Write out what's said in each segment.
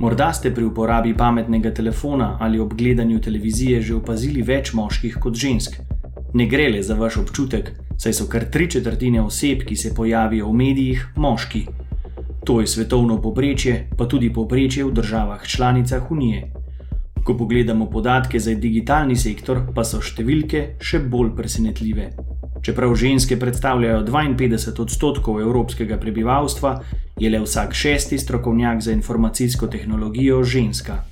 Morda ste pri uporabi pametnega telefona ali ob gledanju televizije že opazili več moških kot žensk. Ne gre le za vaš občutek, saj so kar tri četrtine oseb, ki se pojavijo v medijih, moški. To je svetovno poprečje, pa tudi poprečje v državah članicah Unije. Ko pogledamo podatke za digitalni sektor, pa so številke še bolj presenetljive. Čeprav ženske predstavljajo 52 odstotkov evropskega prebivalstva, je le vsak šesti strokovnjak za informacijsko tehnologijo ženska.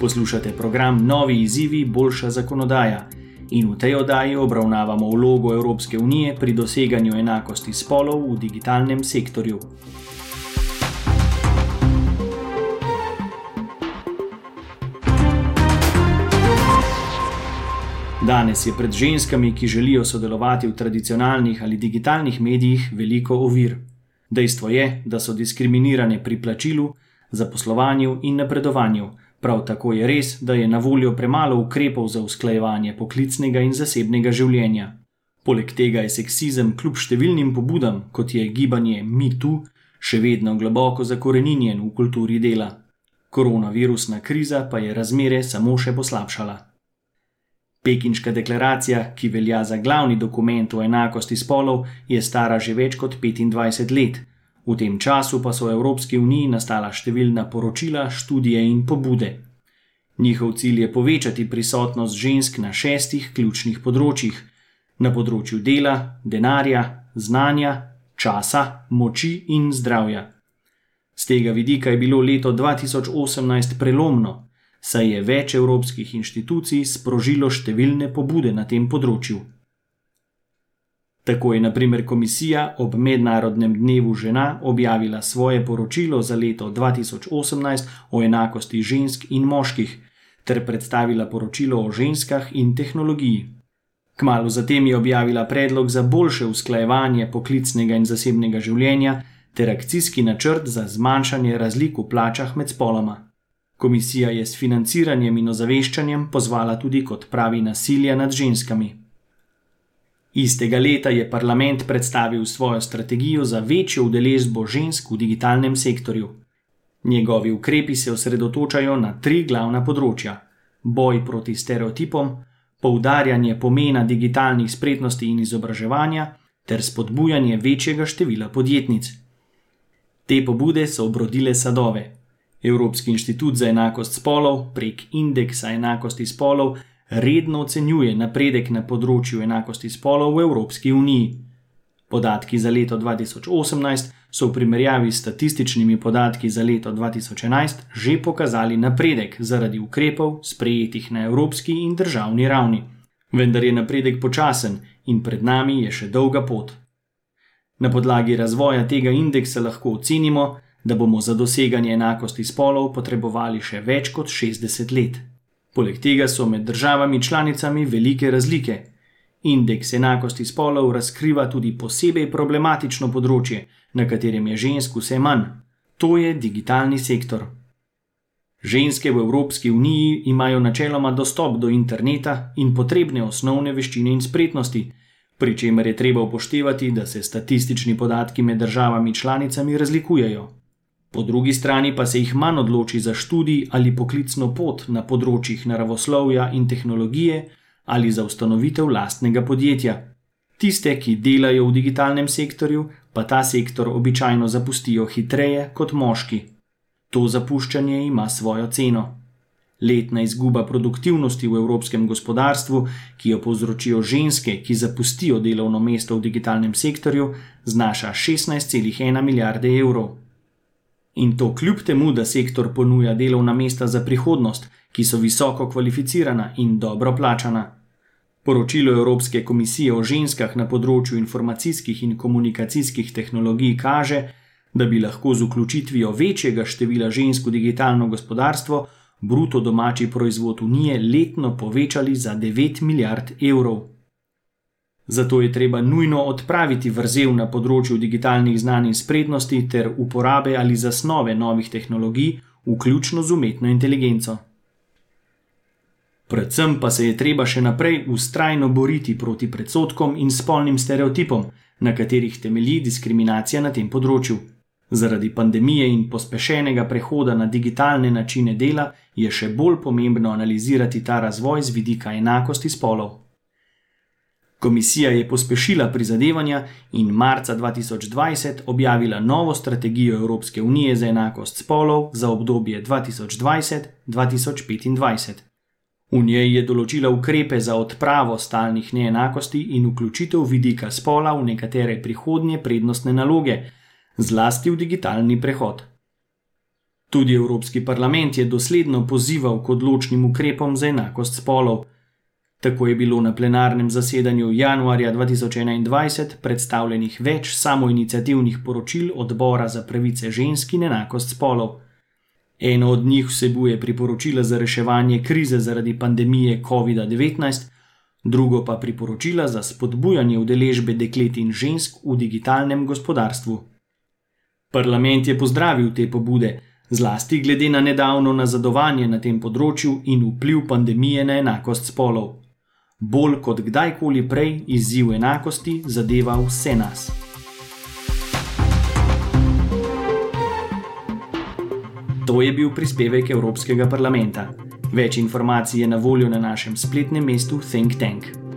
Poslušate program Novi izzivi, boljša zakonodaja in v tej oddaji obravnavamo vlogo Evropske unije pri doseganju enakosti spolov v digitalnem sektorju. Danes je pred ženskami, ki želijo sodelovati v tradicionalnih ali digitalnih medijih, veliko ovir. Dejstvo je, da so diskriminirane pri plačilu, zaposlovanju in napredovanju. Prav tako je res, da je na voljo premalo ukrepov za usklajevanje poklicnega in zasebnega življenja. Poleg tega je seksizem kljub številnim pobudam, kot je gibanje MeToo, še vedno globoko zakoreninjen v kulturi dela. Koronavirusna kriza pa je razmere samo še poslabšala. Pekinška deklaracija, ki velja za glavni dokument o enakosti spolov, je stara že več kot 25 let. V tem času pa so v Evropski uniji nastala številna poročila, študije in pobude. Njihov cilj je povečati prisotnost žensk na šestih ključnih področjih: na področju dela, denarja, znanja, časa, moči in zdravja. Z tega vidika je bilo leto 2018 prelomno saj je več evropskih inštitucij sprožilo številne pobude na tem področju. Tako je naprimer komisija ob Mednarodnem dnevu žena objavila svoje poročilo za leto 2018 o enakosti žensk in moških, ter predstavila poročilo o ženskah in tehnologiji. Kmalo zatem je objavila predlog za boljše usklajevanje poklicnega in zasebnega življenja ter akcijski načrt za zmanjšanje razlik v plačah med spoloma. Komisija je s financiranjem in ozaveščanjem pozvala tudi k odpravi nasilja nad ženskami. Istega leta je parlament predstavil svojo strategijo za večjo udeležbo žensk v digitalnem sektorju. Njegovi ukrepi se osredotočajo na tri glavna področja: boj proti stereotipom, poudarjanje pomena digitalnih spretnosti in izobraževanja ter spodbujanje večjega števila podjetnic. Te pobude so obrodile sadove. Evropski inštitut za enakost spolov prek indeksa enakosti spolov redno ocenjuje napredek na področju enakosti spolov v Evropski uniji. Podatki za leto 2018 so v primerjavi s statističnimi podatki za leto 2011 že pokazali napredek zaradi ukrepov, sprejetih na evropski in državni ravni. Vendar je napredek počasen in pred nami je še dolga pot. Na podlagi razvoja tega indeksa lahko ocenimo, da bomo za doseganje enakosti spolov potrebovali še več kot 60 let. Poleg tega so med državami članicami velike razlike. Indeks enakosti spolov razkriva tudi posebej problematično področje, na katerem je žensk vse manj. To je digitalni sektor. Ženske v Evropski uniji imajo načeloma dostop do interneta in potrebne osnovne veščine in spretnosti, pri čemer je treba upoštevati, da se statistični podatki med državami članicami razlikujejo. Po drugi strani pa se jih manj odloči za študij ali poklicno pot na področjih naravoslovja in tehnologije ali za ustanovitev lastnega podjetja. Tiste, ki delajo v digitalnem sektorju, pa ta sektor običajno zapustijo hitreje kot moški. To zapuščanje ima svojo ceno. Letna izguba produktivnosti v evropskem gospodarstvu, ki jo povzročijo ženske, ki zapustijo delovno mesto v digitalnem sektorju, znaša 16,1 milijarde evrov. In to kljub temu, da sektor ponuja delovna mesta za prihodnost, ki so visoko kvalificirana in dobro plačana. Poročilo Evropske komisije o ženskah na področju informacijskih in komunikacijskih tehnologij kaže, da bi lahko z vključitvijo večjega števila žensk v digitalno gospodarstvo bruto domači proizvod Unije letno povečali za 9 milijard evrov. Zato je treba nujno odpraviti vrzel na področju digitalnih znanj in spretnosti ter uporabe ali zasnove novih tehnologij, vključno z umetno inteligenco. Predvsem pa se je treba še naprej ustrajno boriti proti predsotkom in spolnim stereotipom, na katerih temelji diskriminacija na tem področju. Zaradi pandemije in pospešenega prehoda na digitalne načine dela je še bolj pomembno analizirati ta razvoj z vidika enakosti spolov. Komisija je pospešila prizadevanja in marca 2020 objavila novo strategijo Evropske unije za enakost spolov za obdobje 2020-2025. V njej je določila ukrepe za odpravo stalnih neenakosti in vključitev vidika spola v nekatere prihodnje prednostne naloge, zlasti v digitalni prehod. Tudi Evropski parlament je dosledno pozival k odločnim ukrepom za enakost spolov. Tako je bilo na plenarnem zasedanju januarja 2021 predstavljenih več samoinicijativnih poročil odbora za pravice žensk in enakost spolov. Eno od njih vsebuje priporočila za reševanje krize zaradi pandemije COVID-19, drugo pa priporočila za spodbujanje udeležbe deklet in žensk v digitalnem gospodarstvu. Parlament je pozdravil te pobude, zlasti glede na nedavno nazadovanje na tem področju in vpliv pandemije na enakost spolov bolj kot kdajkoli prej izziv enakosti zadeva vse nas. To je bil prispevek Evropskega parlamenta. Več informacij je na voljo na našem spletnem mestu Think Tank.